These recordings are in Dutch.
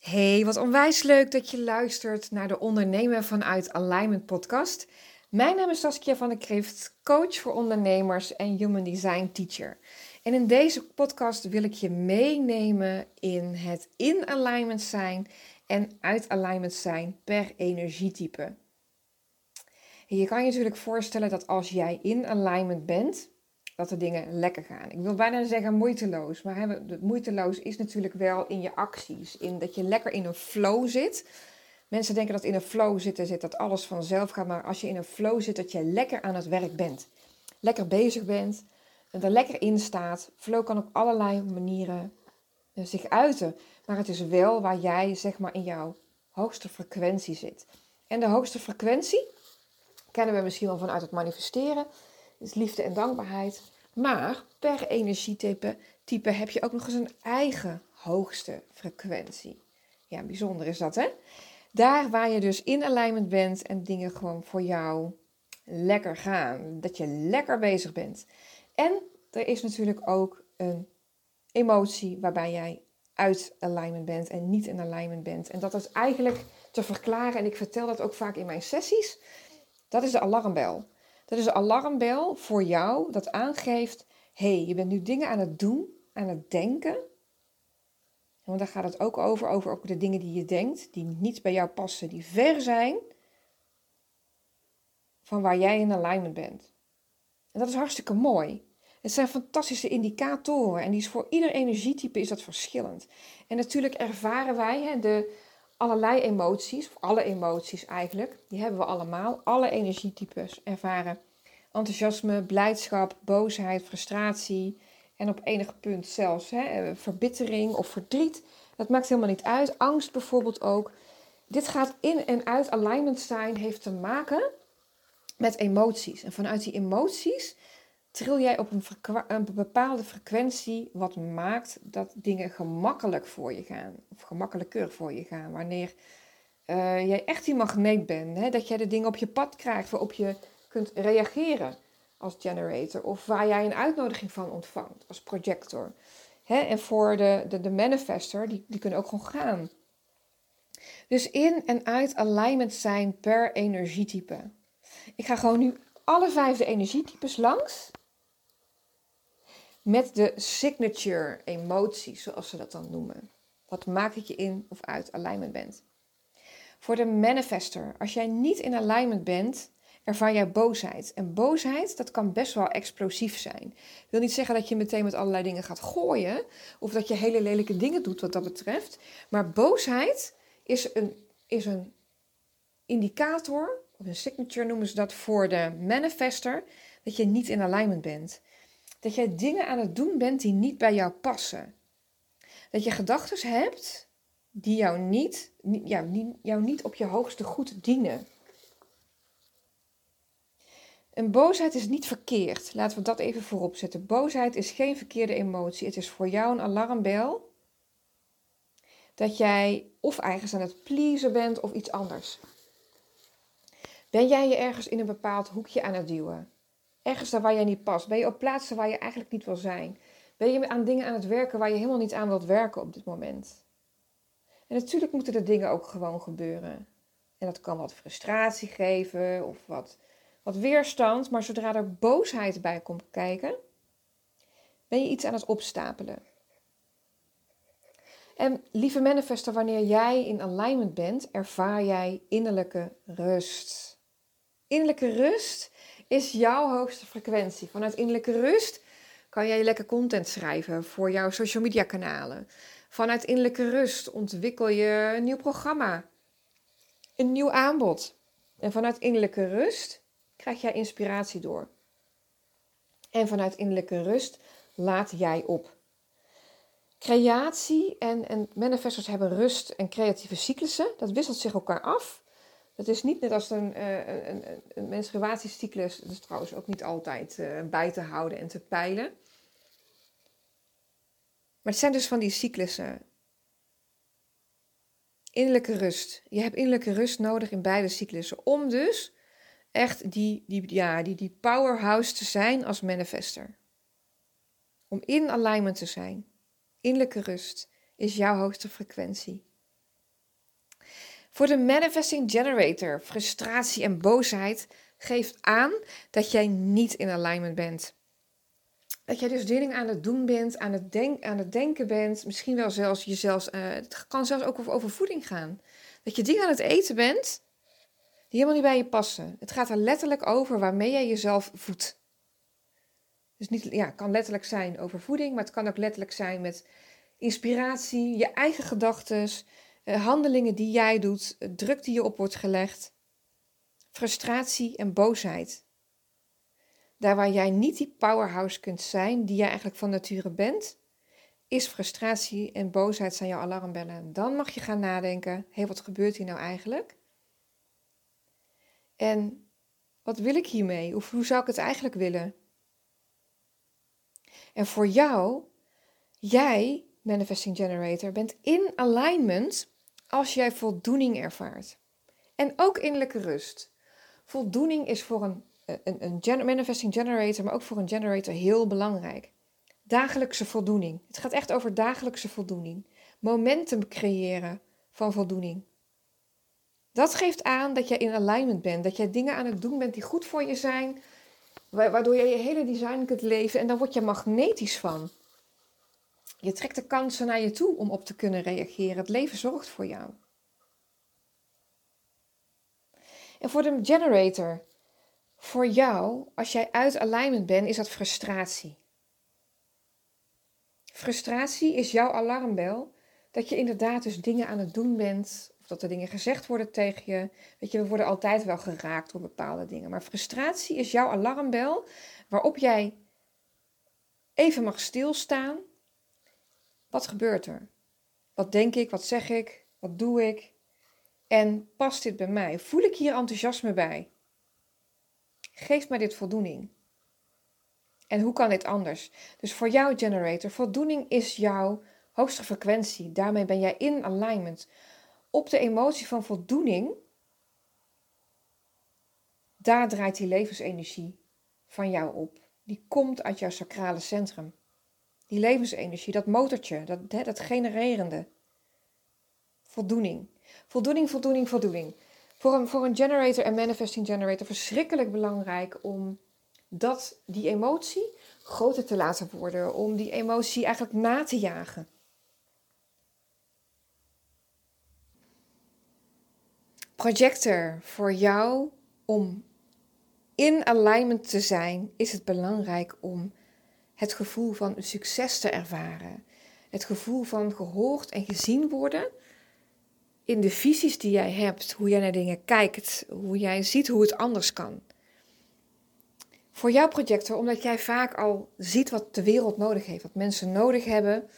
Hey, wat onwijs leuk dat je luistert naar de Ondernemen vanuit Alignment podcast. Mijn naam is Saskia van der Krift, coach voor ondernemers en human design teacher. En in deze podcast wil ik je meenemen in het in alignment zijn en uit alignment zijn per energietype. je kan je natuurlijk voorstellen dat als jij in alignment bent, dat de dingen lekker gaan. Ik wil bijna zeggen moeiteloos, maar het moeiteloos is natuurlijk wel in je acties, in dat je lekker in een flow zit. Mensen denken dat in een flow zitten zit dat alles vanzelf gaat, maar als je in een flow zit, dat je lekker aan het werk bent, lekker bezig bent, en er lekker in staat. Flow kan op allerlei manieren eh, zich uiten, maar het is wel waar jij zeg maar in jouw hoogste frequentie zit. En de hoogste frequentie kennen we misschien wel vanuit het manifesteren is liefde en dankbaarheid. Maar per energietype type heb je ook nog eens een eigen hoogste frequentie. Ja, bijzonder is dat, hè? Daar waar je dus in alignment bent en dingen gewoon voor jou lekker gaan. Dat je lekker bezig bent. En er is natuurlijk ook een emotie waarbij jij uit alignment bent en niet in alignment bent. En dat is eigenlijk te verklaren, en ik vertel dat ook vaak in mijn sessies. Dat is de alarmbel. Dat is een alarmbel voor jou dat aangeeft: hey, je bent nu dingen aan het doen, aan het denken. Want daar gaat het ook over, over ook de dingen die je denkt, die niet bij jou passen, die ver zijn van waar jij in alignment bent. En dat is hartstikke mooi. Het zijn fantastische indicatoren en die is voor ieder energietype is dat verschillend. En natuurlijk ervaren wij hè, de allerlei emoties, of alle emoties eigenlijk, die hebben we allemaal. Alle energietypes ervaren enthousiasme, blijdschap, boosheid, frustratie en op enig punt zelfs hè, eh, verbittering of verdriet. Dat maakt helemaal niet uit. Angst bijvoorbeeld ook. Dit gaat in en uit alignment zijn, heeft te maken met emoties. En vanuit die emoties tril jij op een, bepaalde frequentie, wat maakt dat dingen gemakkelijk voor je gaan. Of gemakkelijker voor je gaan. Wanneer uh, jij echt die magneet bent. Hè? Dat jij de dingen op je pad krijgt waarop je kunt reageren als generator. Of waar jij een uitnodiging van ontvangt als projector. Hè? En voor de, de, de manifester, die, die kunnen ook gewoon gaan. Dus in en uit alignment zijn per energietype. Ik ga gewoon nu alle vijf de energietypes langs met de signature emoties, zoals ze dat dan noemen. Wat maakt dat je in of uit alignment bent? Voor de manifester, als jij niet in alignment bent, ervaar jij boosheid. En boosheid, dat kan best wel explosief zijn. Ik wil niet zeggen dat je meteen met allerlei dingen gaat gooien, of dat je hele lelijke dingen doet wat dat betreft. Maar boosheid is een, is een indicator, of een signature noemen ze dat voor de manifester, dat je niet in alignment bent dat jij dingen aan het doen bent die niet bij jou passen. Dat je gedachten hebt die jou niet, jou, jou niet op je hoogste goed dienen. En boosheid is niet verkeerd. Laten we dat even voorop zetten. Boosheid is geen verkeerde emotie. Het is voor jou een alarmbel dat jij of ergens aan het pleasen bent of iets anders. Ben jij je ergens in een bepaald hoekje aan het duwen? Ergens daar waar jij niet past? Ben je op plaatsen waar je eigenlijk niet wil zijn? Ben je aan dingen aan het werken waar je helemaal niet aan wilt werken op dit moment? En natuurlijk moeten er dingen ook gewoon gebeuren. En dat kan wat frustratie geven of wat, wat weerstand. Maar zodra er boosheid bij komt kijken, ben je iets aan het opstapelen. En lieve manifester, wanneer jij in alignment bent, ervaar jij innerlijke rust. Innerlijke rust is jouw hoogste frequentie. Vanuit innerlijke rust kan jij lekker content schrijven voor jouw social media kanalen. Vanuit innerlijke rust ontwikkel je een nieuw programma, een nieuw aanbod. En vanuit innerlijke rust krijg jij inspiratie door. En vanuit innerlijke rust laat jij op. Creatie en, en manifestors hebben rust en creatieve cyclussen. Dat wisselt zich elkaar af. Het is niet net als een, uh, een, een, menstruatiecyclus, dat is trouwens ook niet altijd uh, bij te houden en te peilen. Maar het zijn dus van die cyclussen. Innerlijke rust. Je hebt innerlijke rust nodig in beide cyclussen. Om dus echt die, die, ja, die, die powerhouse te zijn als manifester. Om in alignment te zijn. Innerlijke rust is jouw hoogste frequentie. Voor de Manifesting Generator, frustratie en boosheid geeft aan dat jij niet in alignment bent. Dat jij dus dingen aan het doen bent, aan het, aan het denken bent, misschien wel zelfs jezelf, uh, het kan zelfs ook over, voeding gaan. Dat je dingen aan het eten bent die helemaal niet bij je passen. Het gaat er letterlijk over waarmee jij jezelf voedt. Dus niet, ja, het kan letterlijk zijn over voeding, maar het kan ook letterlijk zijn met inspiratie, je eigen gedachten, eh, handelingen die jij doet, druk die je op wordt gelegd, frustratie en boosheid. Daar waar jij niet die powerhouse kunt zijn die jij eigenlijk van nature bent, is frustratie en boosheid zijn jouw alarmbellen. Dan mag je gaan nadenken: hé, wat gebeurt hier nou eigenlijk? En wat wil ik hiermee? Of hoe zou ik het eigenlijk willen? En voor jou, jij, Manifesting Generator, bent in alignment als jij voldoening ervaart. En ook innerlijke rust. Voldoening is voor een, een, een manifesting generator, maar ook voor een generator heel belangrijk. Dagelijkse voldoening. Het gaat echt over dagelijkse voldoening. Momentum creëren van voldoening. Dat geeft aan dat jij in alignment bent, dat jij dingen aan het doen bent die goed voor je zijn, waardoor je je hele design kunt leven en dan word je magnetisch van. Je trekt de kansen naar je toe om op te kunnen reageren. Het leven zorgt voor jou. En voor de generator, voor jou, als jij uit alignment bent, is dat frustratie. Frustratie is jouw alarmbel dat je inderdaad dus dingen aan het doen bent, of dat er dingen gezegd worden tegen je. Weet je, we worden altijd wel geraakt door bepaalde dingen. Maar frustratie is jouw alarmbel waarop jij even mag stilstaan. Wat gebeurt er? Wat denk ik? Wat zeg ik? Wat doe ik? En past dit bij mij? Voel ik hier enthousiasme bij? Geeft mij dit voldoening? En hoe kan dit anders? Dus voor jou, generator, voldoening is jouw hoogste frequentie. Daarmee ben jij in alignment. Op de emotie van voldoening, daar draait die levensenergie van jou op. Die komt uit jouw sacrale centrum. Die levensenergie, dat motortje, dat, dat genererende. Voldoening. Voldoening, voldoening, voldoening. Voor een, voor een generator en manifesting generator verschrikkelijk belangrijk om dat, die emotie groter te laten worden. Om die emotie eigenlijk na te jagen. Projector, voor jou om in alignment te zijn, is het belangrijk om het gevoel van succes te ervaren. Het gevoel van gehoord en gezien worden in de visies die jij hebt, hoe jij naar dingen kijkt, hoe jij ziet hoe het anders kan. Voor jouw projector, omdat jij vaak al ziet wat de wereld nodig heeft, wat mensen nodig hebben,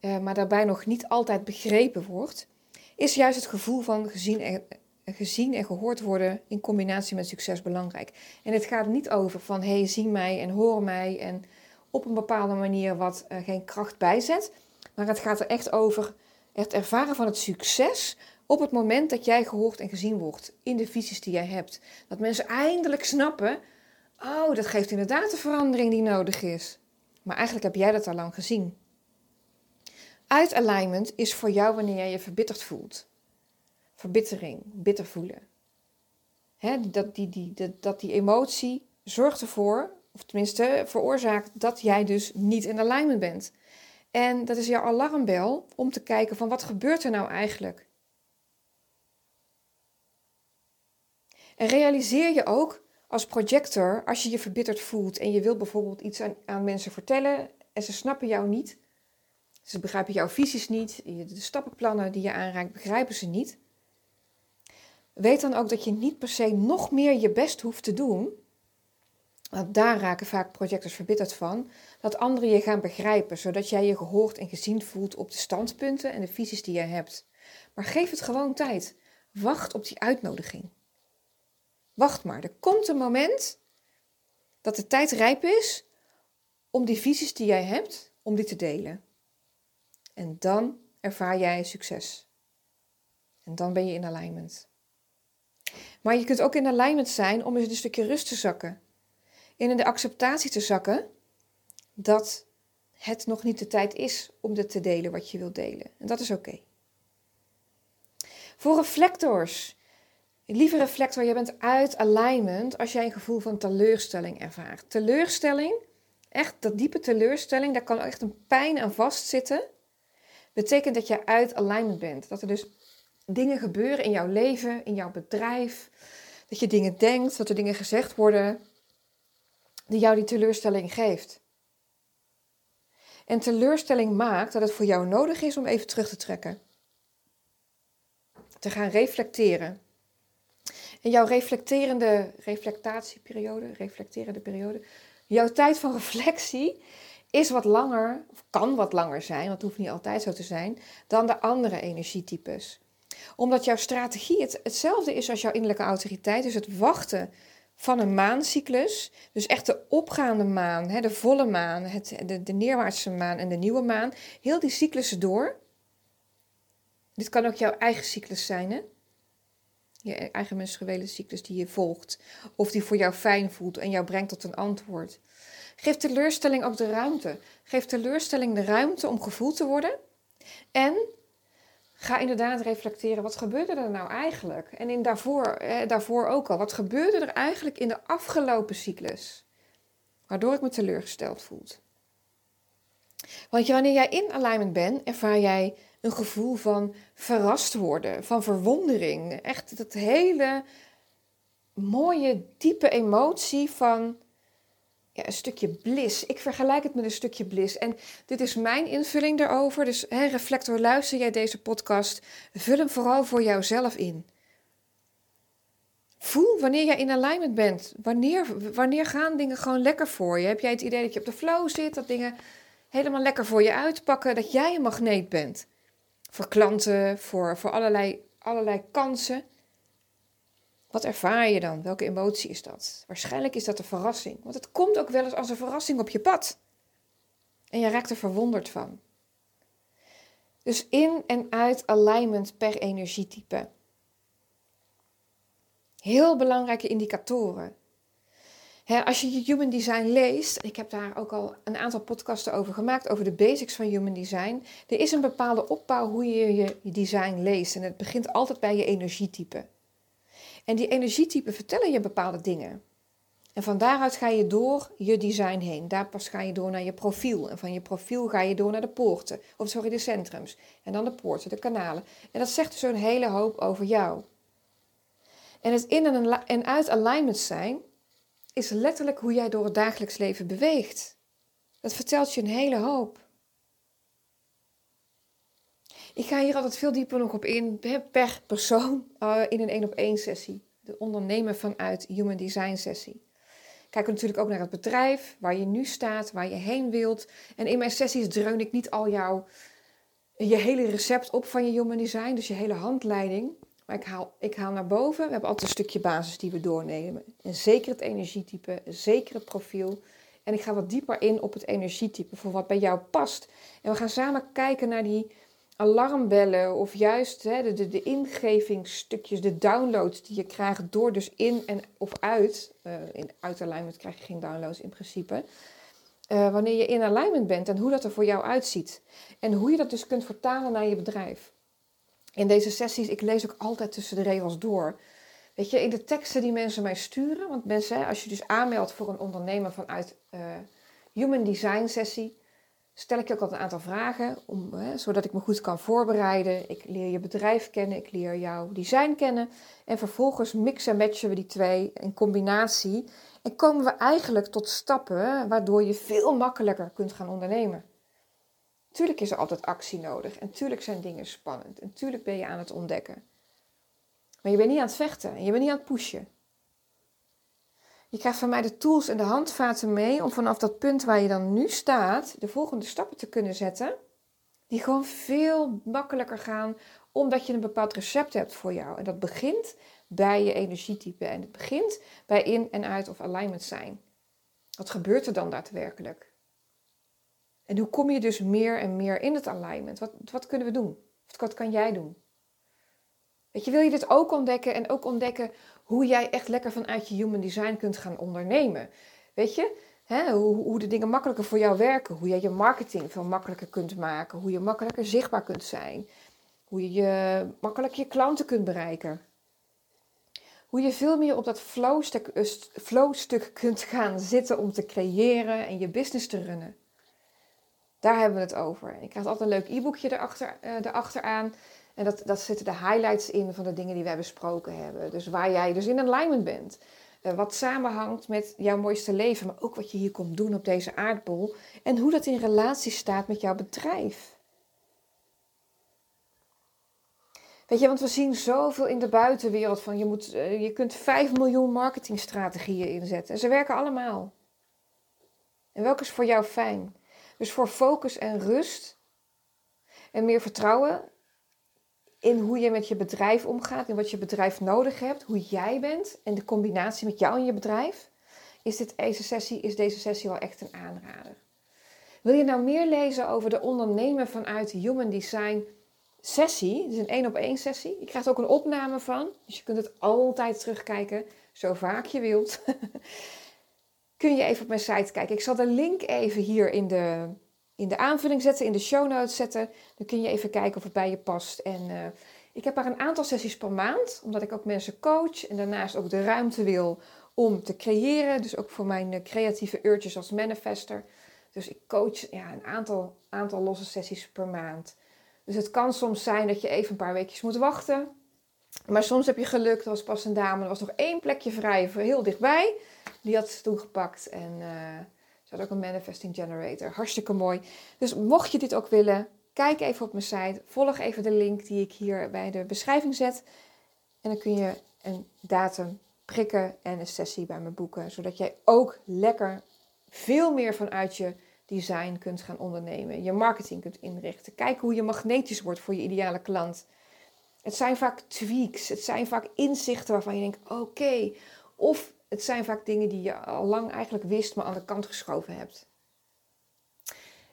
eh, maar daarbij nog niet altijd begrepen wordt, is juist het gevoel van gezien en, gezien en gehoord worden in combinatie met succes belangrijk. En het gaat niet over van hé, hey, zie mij en hoor mij en op een bepaalde manier wat uh, geen kracht bijzet. Maar het gaat er echt over het ervaren van het succes op het moment dat jij gehoord en gezien wordt in de visies die jij hebt. Dat mensen eindelijk snappen, oh, dat geeft inderdaad de verandering die nodig is. Maar eigenlijk heb jij dat al lang gezien. Uit alignment is voor jou wanneer jij je verbitterd voelt. Verbittering, bitter voelen. dat, die, die, dat die emotie zorgt ervoor of tenminste veroorzaakt dat jij dus niet in alignment bent. En dat is jouw alarmbel om te kijken van wat gebeurt er nou eigenlijk? En realiseer je ook als projector, als je je verbitterd voelt en je wil bijvoorbeeld iets aan, aan mensen vertellen en ze snappen jou niet, ze begrijpen jouw visies niet, de stappenplannen die je aanraakt begrijpen ze niet. Weet dan ook dat je niet per se nog meer je best hoeft te doen want daar raken vaak projectors verbitterd van, dat anderen je gaan begrijpen, zodat jij je gehoord en gezien voelt op de standpunten en de visies die je hebt. Maar geef het gewoon tijd. Wacht op die uitnodiging. Wacht maar, er komt een moment dat de tijd rijp is om die visies die jij hebt, om die te delen. En dan ervaar jij succes. En dan ben je in alignment. Maar je kunt ook in alignment zijn om eens een stukje rust te zakken in de acceptatie te zakken dat het nog niet de tijd is om dit te delen wat je wilt delen. En dat is oké. Voor reflectors. Lieve reflector, je bent uit alignment als jij een gevoel van teleurstelling ervaart. Teleurstelling, echt dat diepe teleurstelling, daar kan echt een pijn aan vastzitten. Betekent dat je uit alignment bent. Dat er dus dingen gebeuren in jouw leven, in jouw bedrijf. Dat je dingen denkt, dat er dingen gezegd worden die jou die teleurstelling geeft. En teleurstelling maakt dat het voor jou nodig is om even terug te trekken. Te gaan reflecteren. En jouw reflecterende reflectatieperiode, reflecterende periode, jouw tijd van reflectie is wat langer, of kan wat langer zijn, want het hoeft niet altijd zo te zijn, dan de andere energietypes. Omdat jouw strategie het, hetzelfde is als jouw innerlijke autoriteit, dus het wachten van een maancyclus. Dus echt de opgaande maan, hè, de volle maan, het, de, neerwaartse maan en de nieuwe maan. Heel die cyclussen door. Dit kan ook jouw eigen cyclus zijn, hè? Je eigen menstruele cyclus die je volgt. Of die voor jou fijn voelt en jou brengt tot een antwoord. Geef teleurstelling ook de ruimte. Geef teleurstelling de ruimte om gevoeld te worden. En ga inderdaad reflecteren, wat gebeurde er nou eigenlijk? En in daarvoor, eh, daarvoor ook al, wat gebeurde er eigenlijk in de afgelopen cyclus? Waardoor ik me teleurgesteld voel. Want wanneer jij in alignment bent, ervaar jij een gevoel van verrast worden, van verwondering. Echt dat hele mooie, diepe emotie van ja, een stukje bliss. Ik vergelijk het met een stukje bliss. En dit is mijn invulling daarover. Dus hè, reflector, luister jij deze podcast, vul hem vooral voor jouzelf in. Voel wanneer jij in alignment bent. Wanneer, wanneer gaan dingen gewoon lekker voor je? Heb jij het idee dat je op de flow zit, dat dingen helemaal lekker voor je uitpakken, dat jij een magneet bent? Voor klanten, voor, voor allerlei, allerlei kansen. Wat ervaar je dan? Welke emotie is dat? Waarschijnlijk is dat een verrassing, want het komt ook wel eens als een verrassing op je pad. En je raakt er verwonderd van. Dus in en uit alignment per energietype. Heel belangrijke indicatoren. als je je Human Design leest, ik heb daar ook al een aantal podcasten over gemaakt, over de basics van Human Design. Er is een bepaalde opbouw hoe je je design leest. En het begint altijd bij je energietype. En die energietypen vertellen je bepaalde dingen. En van daaruit ga je door je design heen. Daar pas ga je door naar je profiel. En van je profiel ga je door naar de poorten. Of sorry, de centrums. En dan de poorten, de kanalen. En dat zegt dus een hele hoop over jou. En het in en uit alignment zijn is letterlijk hoe jij door het dagelijks leven beweegt. Dat vertelt je een hele hoop. Ik ga hier altijd veel dieper nog op in, per persoon, uh, in een één op één sessie. De ondernemen vanuit Human Design sessie. Kijk natuurlijk ook naar het bedrijf, waar je nu staat, waar je heen wilt. En in mijn sessies dreun ik niet al jouw, je hele recept op van je Human Design, dus je hele handleiding. Maar ik haal, ik haal naar boven. We hebben altijd een stukje basis die we doornemen. En zeker het energietype, zeker het profiel. En ik ga wat dieper in op het energietype, voor wat bij jou past. En we gaan samen kijken naar die alarmbellen of juist hè, de, de, de ingevingsstukjes, de downloads die je krijgt door dus in en of uit, uh, in uit alignment krijg je geen downloads in principe, uh, wanneer je in alignment bent en hoe dat er voor jou uitziet. En hoe je dat dus kunt vertalen naar je bedrijf. In deze sessies, ik lees ook altijd tussen de regels door. Weet je, in de teksten die mensen mij sturen, want mensen, als je dus aanmeldt voor een ondernemer vanuit uh, Human Design sessie, stel ik je ook al een aantal vragen, om, hè, zodat ik me goed kan voorbereiden. Ik leer je bedrijf kennen, ik leer jouw design kennen. En vervolgens mixen en matchen we die twee in combinatie. En komen we eigenlijk tot stappen waardoor je veel makkelijker kunt gaan ondernemen. Tuurlijk is er altijd actie nodig en tuurlijk zijn dingen spannend en tuurlijk ben je aan het ontdekken. Maar je bent niet aan het vechten en je bent niet aan het pushen. Je krijgt van mij de tools en de handvaten mee om vanaf dat punt waar je dan nu staat, de volgende stappen te kunnen zetten. Die gewoon veel makkelijker gaan, omdat je een bepaald recept hebt voor jou. En dat begint bij je energietype en het begint bij in en uit of alignment zijn. Wat gebeurt er dan daadwerkelijk? En hoe kom je dus meer en meer in het alignment? Wat, wat kunnen we doen? Wat kan jij doen? Weet je, wil je dit ook ontdekken en ook ontdekken hoe jij echt lekker vanuit je human design kunt gaan ondernemen? Weet je, hè, hoe, hoe de dingen makkelijker voor jou werken, hoe jij je marketing veel makkelijker kunt maken, hoe je makkelijker zichtbaar kunt zijn. Hoe je, je makkelijk je klanten kunt bereiken. Hoe je veel meer op dat flow-stuk flow kunt gaan zitten om te creëren en je business te runnen. Daar hebben we het over. Ik krijg altijd een leuk e-boekje erachter, uh, erachter aan. En dat, dat zitten de highlights in van de dingen die wij besproken hebben. Dus waar jij dus in alignment bent. Uh, wat samenhangt met jouw mooiste leven, maar ook wat je hier komt doen op deze aardbol. En hoe dat in relatie staat met jouw bedrijf. Weet je, want we zien zoveel in de buitenwereld van je, moet, uh, je kunt 5 miljoen marketingstrategieën inzetten. En ze werken allemaal. En welke is voor jou fijn? Dus voor focus en rust en meer vertrouwen in hoe je met je bedrijf omgaat, in wat je bedrijf nodig hebt, hoe jij bent en de combinatie met jou en je bedrijf, is dit deze sessie, is deze sessie wel echt een aanrader. Wil je nou meer lezen over de ondernemen vanuit Human Design sessie? Het is een één op één sessie. Je krijgt ook een opname van, dus je kunt het altijd terugkijken, zo vaak je wilt. Kun je even op mijn site kijken. Ik zal de link even hier in de, in de aanvulling zetten, in de show notes zetten. Dan kun je even kijken of het bij je past. En uh, ik heb maar een aantal sessies per maand, omdat ik ook mensen coach en daarnaast ook de ruimte wil om te creëren. Dus ook voor mijn creatieve uurtjes als manifester. Dus ik coach ja, een aantal, aantal losse sessies per maand. Dus het kan soms zijn dat je even een paar weekjes moet wachten. Maar soms heb je geluk, er was pas een dame, er was nog één plekje vrij voor heel dichtbij. Die had ze toen gepakt en uh, ze had ook een manifesting generator. Hartstikke mooi. Dus mocht je dit ook willen, kijk even op mijn site. Volg even de link die ik hier bij de beschrijving zet. En dan kun je een datum prikken en een sessie bij me boeken. Zodat jij ook lekker veel meer vanuit je design kunt gaan ondernemen. Je marketing kunt inrichten. Kijken hoe je magnetisch wordt voor je ideale klant. Het zijn vaak tweaks. Het zijn vaak inzichten waarvan je denkt: oké. Of het zijn vaak dingen die je al lang eigenlijk wist, maar aan de kant geschoven hebt.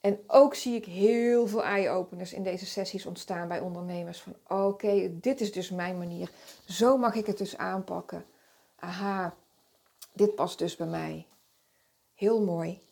En ook zie ik heel veel eye-openers in deze sessies ontstaan bij ondernemers. Van oké, dit is dus mijn manier. Zo mag ik het dus aanpakken. Aha, dit past dus bij mij. Heel mooi.